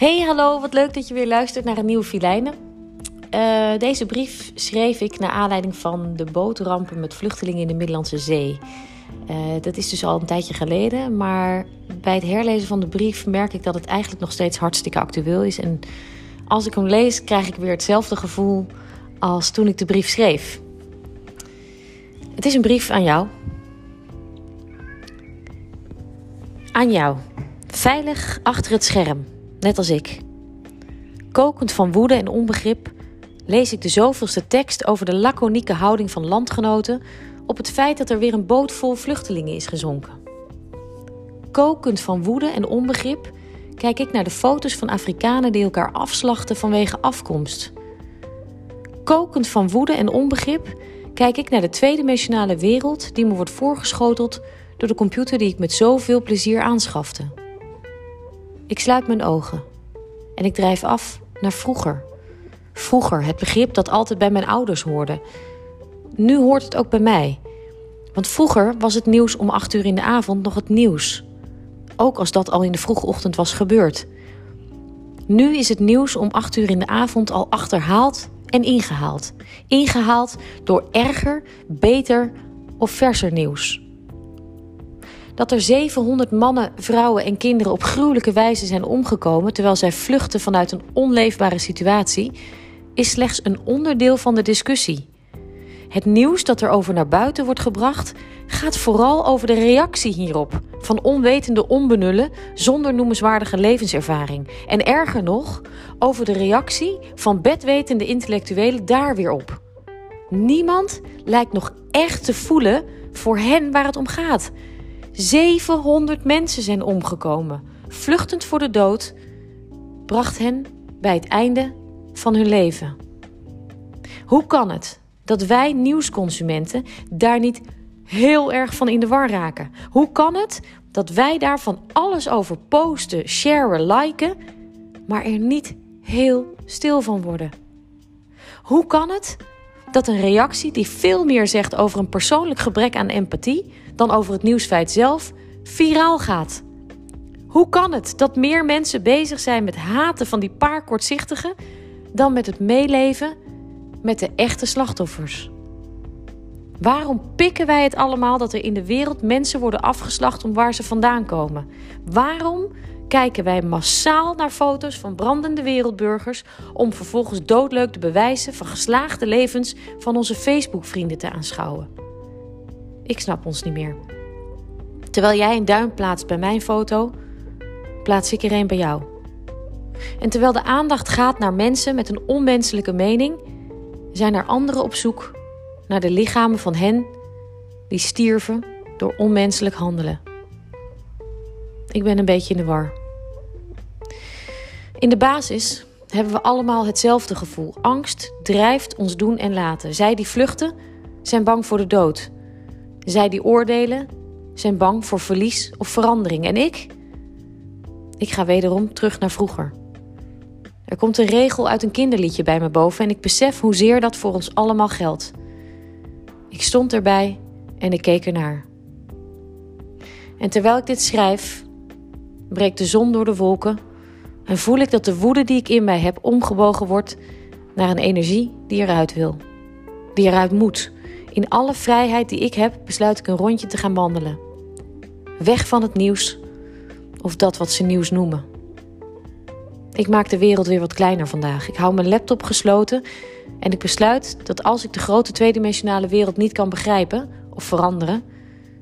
Hey, hallo, wat leuk dat je weer luistert naar een nieuwe Filijnen. Uh, deze brief schreef ik naar aanleiding van de bootrampen met vluchtelingen in de Middellandse Zee. Uh, dat is dus al een tijdje geleden, maar bij het herlezen van de brief merk ik dat het eigenlijk nog steeds hartstikke actueel is. En als ik hem lees, krijg ik weer hetzelfde gevoel als toen ik de brief schreef. Het is een brief aan jou. Aan jou. Veilig achter het scherm net als ik. Kokend van woede en onbegrip lees ik de zoveelste tekst over de laconieke houding van landgenoten op het feit dat er weer een boot vol vluchtelingen is gezonken. Kokend van woede en onbegrip kijk ik naar de foto's van Afrikanen die elkaar afslachten vanwege afkomst. Kokend van woede en onbegrip kijk ik naar de tweedimensionale wereld die me wordt voorgeschoteld door de computer die ik met zoveel plezier aanschafte. Ik sluit mijn ogen en ik drijf af naar vroeger. Vroeger, het begrip dat altijd bij mijn ouders hoorde. Nu hoort het ook bij mij. Want vroeger was het nieuws om acht uur in de avond nog het nieuws. Ook als dat al in de vroege ochtend was gebeurd. Nu is het nieuws om acht uur in de avond al achterhaald en ingehaald. Ingehaald door erger, beter of verser nieuws dat er 700 mannen, vrouwen en kinderen op gruwelijke wijze zijn omgekomen terwijl zij vluchten vanuit een onleefbare situatie, is slechts een onderdeel van de discussie. Het nieuws dat er over naar buiten wordt gebracht, gaat vooral over de reactie hierop van onwetende onbenullen zonder noemenswaardige levenservaring. En erger nog, over de reactie van bedwetende intellectuelen daar weer op. Niemand lijkt nog echt te voelen voor hen waar het om gaat. 700 mensen zijn omgekomen. Vluchtend voor de dood bracht hen bij het einde van hun leven. Hoe kan het dat wij nieuwsconsumenten daar niet heel erg van in de war raken? Hoe kan het dat wij daar van alles over posten, sharen, liken, maar er niet heel stil van worden? Hoe kan het dat een reactie die veel meer zegt over een persoonlijk gebrek aan empathie dan over het nieuwsfeit zelf, viraal gaat. Hoe kan het dat meer mensen bezig zijn met haten van die paar kortzichtigen dan met het meeleven met de echte slachtoffers? Waarom pikken wij het allemaal dat er in de wereld mensen worden afgeslacht om waar ze vandaan komen? Waarom kijken wij massaal naar foto's van brandende wereldburgers om vervolgens doodleuk de bewijzen van geslaagde levens van onze Facebook-vrienden te aanschouwen? Ik snap ons niet meer. Terwijl jij een duim plaatst bij mijn foto, plaats ik er een bij jou. En terwijl de aandacht gaat naar mensen met een onmenselijke mening, zijn er anderen op zoek naar de lichamen van hen die stierven door onmenselijk handelen. Ik ben een beetje in de war. In de basis hebben we allemaal hetzelfde gevoel. Angst drijft ons doen en laten. Zij die vluchten zijn bang voor de dood. Zij die oordelen zijn bang voor verlies of verandering. En ik? Ik ga wederom terug naar vroeger. Er komt een regel uit een kinderliedje bij me boven en ik besef hoezeer dat voor ons allemaal geldt. Ik stond erbij en ik keek ernaar. En terwijl ik dit schrijf, breekt de zon door de wolken en voel ik dat de woede die ik in mij heb omgebogen wordt naar een energie die eruit wil, die eruit moet. In alle vrijheid die ik heb, besluit ik een rondje te gaan wandelen. Weg van het nieuws of dat wat ze nieuws noemen. Ik maak de wereld weer wat kleiner vandaag. Ik hou mijn laptop gesloten en ik besluit dat als ik de grote tweedimensionale wereld niet kan begrijpen of veranderen,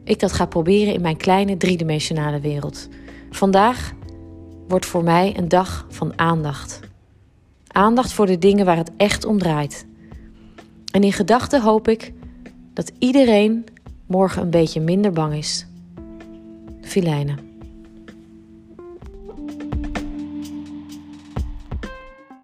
ik dat ga proberen in mijn kleine driedimensionale wereld. Vandaag wordt voor mij een dag van aandacht. Aandacht voor de dingen waar het echt om draait. En in gedachten hoop ik dat iedereen morgen een beetje minder bang is. Filijnen.